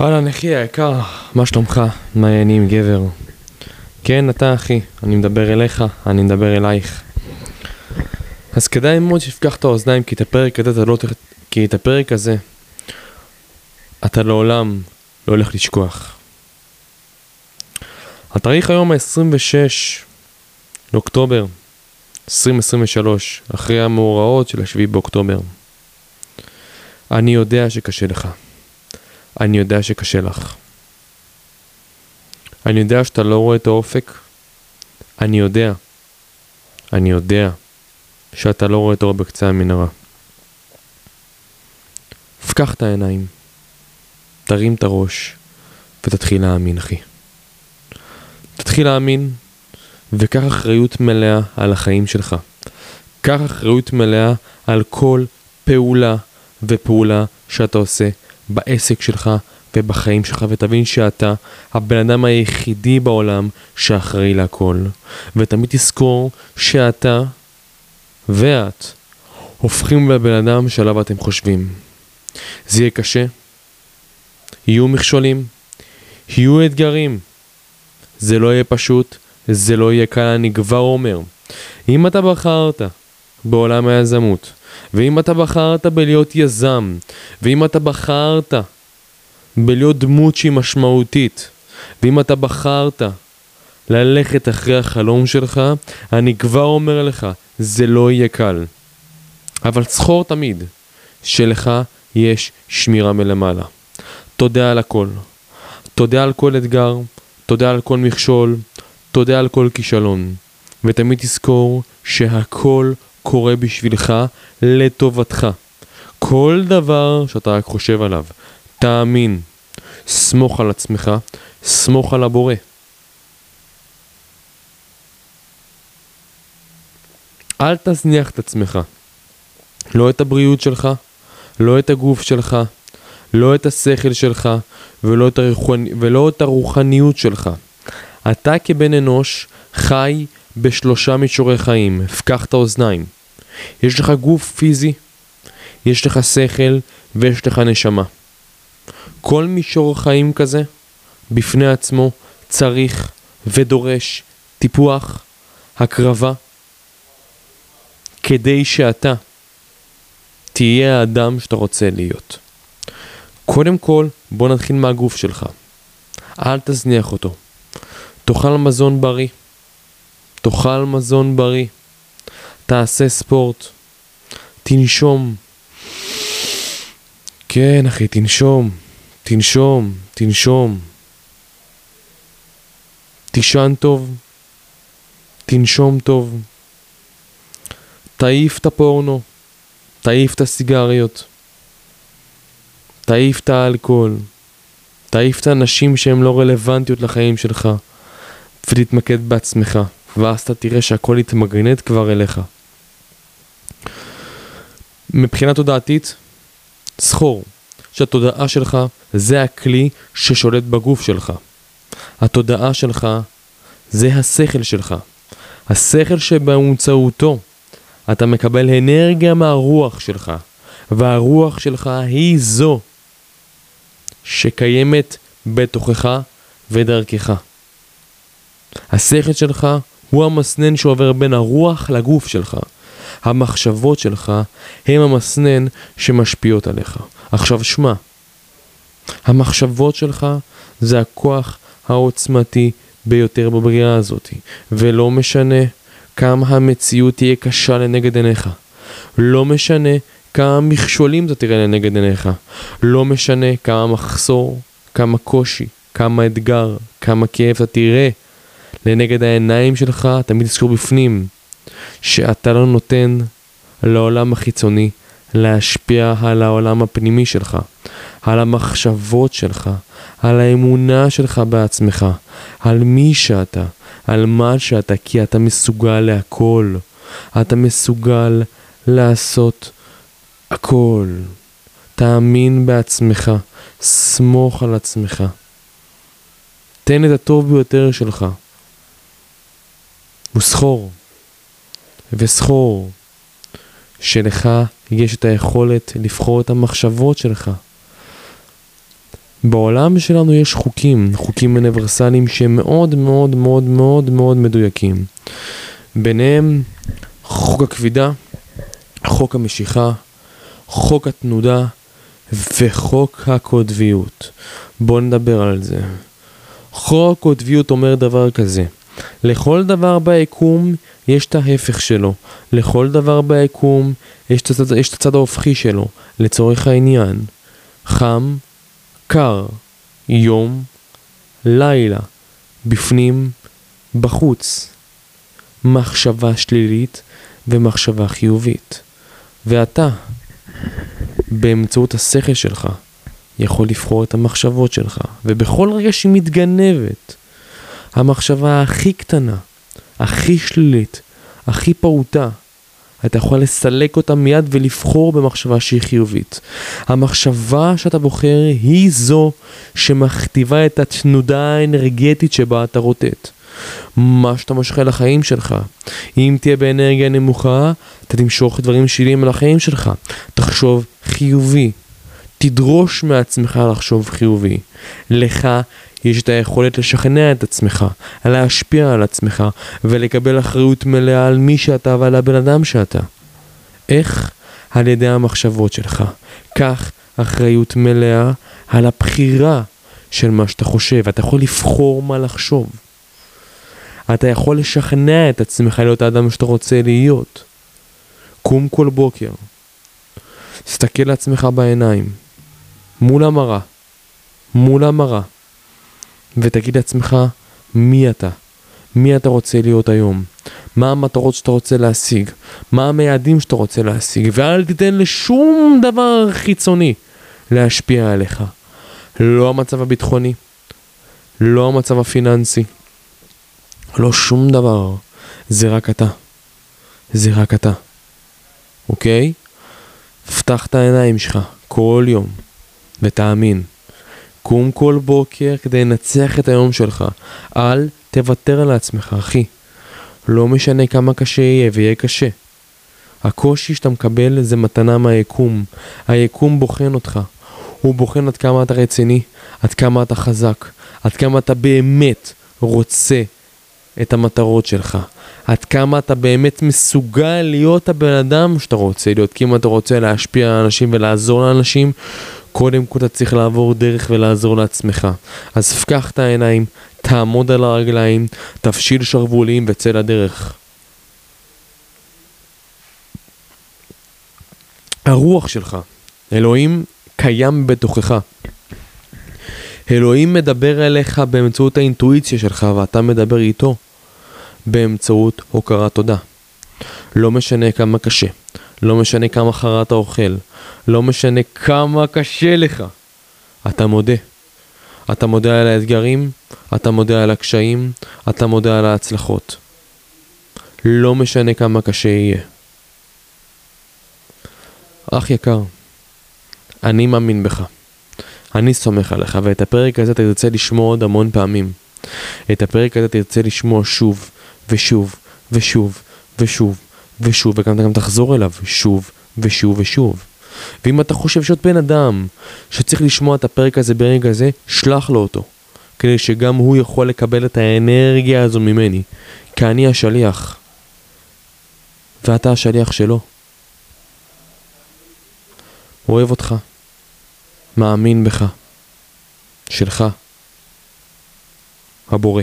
אהלן אחי היקר, מה שלומך? מה העניינים גבר? כן, אתה אחי, אני מדבר אליך, אני מדבר אלייך. אז כדאי מאוד שתפקח את האוזניים, כי את הפרק הזה אתה לא... כי את הפרק הזה אתה לעולם לא הולך לשכוח. התאריך היום ה-26 לאוקטובר 2023, אחרי המאורעות של השביעי באוקטובר. אני יודע שקשה לך. אני יודע שקשה לך. אני יודע שאתה לא רואה את האופק. אני יודע. אני יודע שאתה לא רואה את האור בקצה המנהרה. פקח את העיניים, תרים את הראש ותתחיל להאמין, אחי. תתחיל להאמין וקח אחריות מלאה על החיים שלך. קח אחריות מלאה על כל פעולה ופעולה שאתה עושה בעסק שלך ובחיים שלך, ותבין שאתה הבן אדם היחידי בעולם שאחראי להכל. ותמיד תזכור שאתה ואת הופכים לבן אדם שעליו אתם חושבים. זה יהיה קשה, יהיו מכשולים, יהיו אתגרים. זה לא יהיה פשוט, זה לא יהיה קל, אני כבר אומר. אם אתה בחרת בעולם היזמות, ואם אתה בחרת בלהיות יזם, ואם אתה בחרת בלהיות דמות שהיא משמעותית, ואם אתה בחרת ללכת אחרי החלום שלך, אני כבר אומר לך, זה לא יהיה קל. אבל זכור תמיד שלך יש שמירה מלמעלה. תודה על הכל. תודה על כל אתגר, תודה על כל מכשול, תודה על כל כישלון. ותמיד תזכור שהכל קורה בשבילך לטובתך. כל דבר שאתה רק חושב עליו, תאמין, סמוך על עצמך, סמוך על הבורא. אל תזניח את עצמך. לא את הבריאות שלך, לא את הגוף שלך, לא את השכל שלך, ולא את, הרוחני, ולא את הרוחניות שלך. אתה כבן אנוש חי בשלושה מישורי חיים, פקח את האוזניים. יש לך גוף פיזי, יש לך שכל ויש לך נשמה. כל מישור חיים כזה, בפני עצמו, צריך ודורש טיפוח, הקרבה, כדי שאתה תהיה האדם שאתה רוצה להיות. קודם כל, בוא נתחיל מהגוף שלך. אל תזניח אותו. תאכל מזון בריא. תאכל מזון בריא. תעשה ספורט. תנשום. כן, אחי, תנשום. תנשום, תנשום. תישן טוב. תנשום טוב. תעיף את הפורנו. תעיף את הסיגריות. תעיף את האלכוהול. תעיף את האנשים שהם לא רלוונטיות לחיים שלך. ותתמקד בעצמך. ואז אתה תראה שהכל יתמגנט כבר אליך. מבחינה תודעתית, זכור שהתודעה שלך זה הכלי ששולט בגוף שלך. התודעה שלך זה השכל שלך. השכל שבאמצעותו אתה מקבל אנרגיה מהרוח שלך, והרוח שלך היא זו שקיימת בתוכך ודרכך. השכל שלך הוא המסנן שעובר בין הרוח לגוף שלך. המחשבות שלך הם המסנן שמשפיעות עליך. עכשיו שמע, המחשבות שלך זה הכוח העוצמתי ביותר בבריאה הזאת, ולא משנה כמה המציאות תהיה קשה לנגד עיניך. לא משנה כמה מכשולים אתה תראה לנגד עיניך. לא משנה כמה מחסור, כמה קושי, כמה אתגר, כמה כאב אתה תראה לנגד העיניים שלך, תמיד תזכור בפנים שאתה לא נותן לעולם החיצוני להשפיע על העולם הפנימי שלך, על המחשבות שלך, על האמונה שלך בעצמך, על מי שאתה, על מה שאתה, כי אתה מסוגל להכל. אתה מסוגל לעשות הכל. תאמין בעצמך, סמוך על עצמך. תן את הטוב ביותר שלך. וסחור, וסחור, שלך יש את היכולת לבחור את המחשבות שלך. בעולם שלנו יש חוקים, חוקים אוניברסליים שהם מאוד מאוד מאוד מאוד מאוד מדויקים. ביניהם חוק הכבידה, חוק המשיכה, חוק התנודה וחוק הקוטביות. בואו נדבר על זה. חוק הקוטביות אומר דבר כזה, לכל דבר ביקום יש את ההפך שלו, לכל דבר ביקום יש את הצד, יש את הצד ההופכי שלו, לצורך העניין, חם, קר, יום, לילה, בפנים, בחוץ, מחשבה שלילית ומחשבה חיובית. ואתה, באמצעות השכל שלך, יכול לבחור את המחשבות שלך, ובכל רגע שהיא מתגנבת, המחשבה הכי קטנה, הכי שלילית, הכי פעוטה, אתה יכול לסלק אותה מיד ולבחור במחשבה שהיא חיובית. המחשבה שאתה בוחר היא זו שמכתיבה את התנודה האנרגטית שבה אתה רוטט. מה שאתה משכה לחיים שלך. אם תהיה באנרגיה נמוכה, אתה תמשוך דברים שליליים החיים שלך. תחשוב חיובי. תדרוש מעצמך לחשוב חיובי. לך יש את היכולת לשכנע את עצמך, להשפיע על עצמך ולקבל אחריות מלאה על מי שאתה ועל הבן אדם שאתה. איך? על ידי המחשבות שלך. קח אחריות מלאה על הבחירה של מה שאתה חושב. אתה יכול לבחור מה לחשוב. אתה יכול לשכנע את עצמך להיות האדם שאתה רוצה להיות. קום כל בוקר. תסתכל לעצמך בעיניים. מול המראה. מול המראה. ותגיד לעצמך מי אתה, מי אתה רוצה להיות היום, מה המטרות שאתה רוצה להשיג, מה המייעדים שאתה רוצה להשיג, ואל תיתן לשום דבר חיצוני להשפיע עליך. לא המצב הביטחוני, לא המצב הפיננסי, לא שום דבר, זה רק אתה. זה רק אתה, אוקיי? פתח את העיניים שלך כל יום ותאמין. קום כל בוקר כדי לנצח את היום שלך. אל תוותר על עצמך, אחי. לא משנה כמה קשה יהיה, ויהיה קשה. הקושי שאתה מקבל זה מתנה מהיקום. היקום בוחן אותך. הוא בוחן עד כמה אתה רציני, עד כמה אתה חזק, עד כמה אתה באמת רוצה את המטרות שלך. עד כמה אתה באמת מסוגל להיות הבן אדם שאתה רוצה להיות. כי אם אתה רוצה להשפיע על אנשים ולעזור לאנשים, קודם כל אתה צריך לעבור דרך ולעזור לעצמך. אז פקח את העיניים, תעמוד על הרגליים, תפשיל שרוולים וצא לדרך. הרוח שלך, אלוהים קיים בתוכך. אלוהים מדבר אליך באמצעות האינטואיציה שלך ואתה מדבר איתו באמצעות הוקרת תודה. לא משנה כמה קשה, לא משנה כמה חרא אתה אוכל, לא משנה כמה קשה לך, אתה מודה. אתה מודה על האתגרים, אתה מודה על הקשיים, אתה מודה על ההצלחות. לא משנה כמה קשה יהיה. אח יקר, אני מאמין בך. אני סומך עליך, ואת הפרק הזה אתה תרצה לשמוע עוד המון פעמים. את הפרק הזה תרצה לשמוע שוב, ושוב, ושוב, ושוב, ושוב, וגם אתה גם תחזור אליו שוב, ושוב, ושוב. ואם אתה חושב שעוד בן אדם שצריך לשמוע את הפרק הזה ברגע הזה, שלח לו אותו. כדי שגם הוא יכול לקבל את האנרגיה הזו ממני. כי אני השליח. ואתה השליח שלו. אוהב אותך. מאמין בך. שלך. הבורא.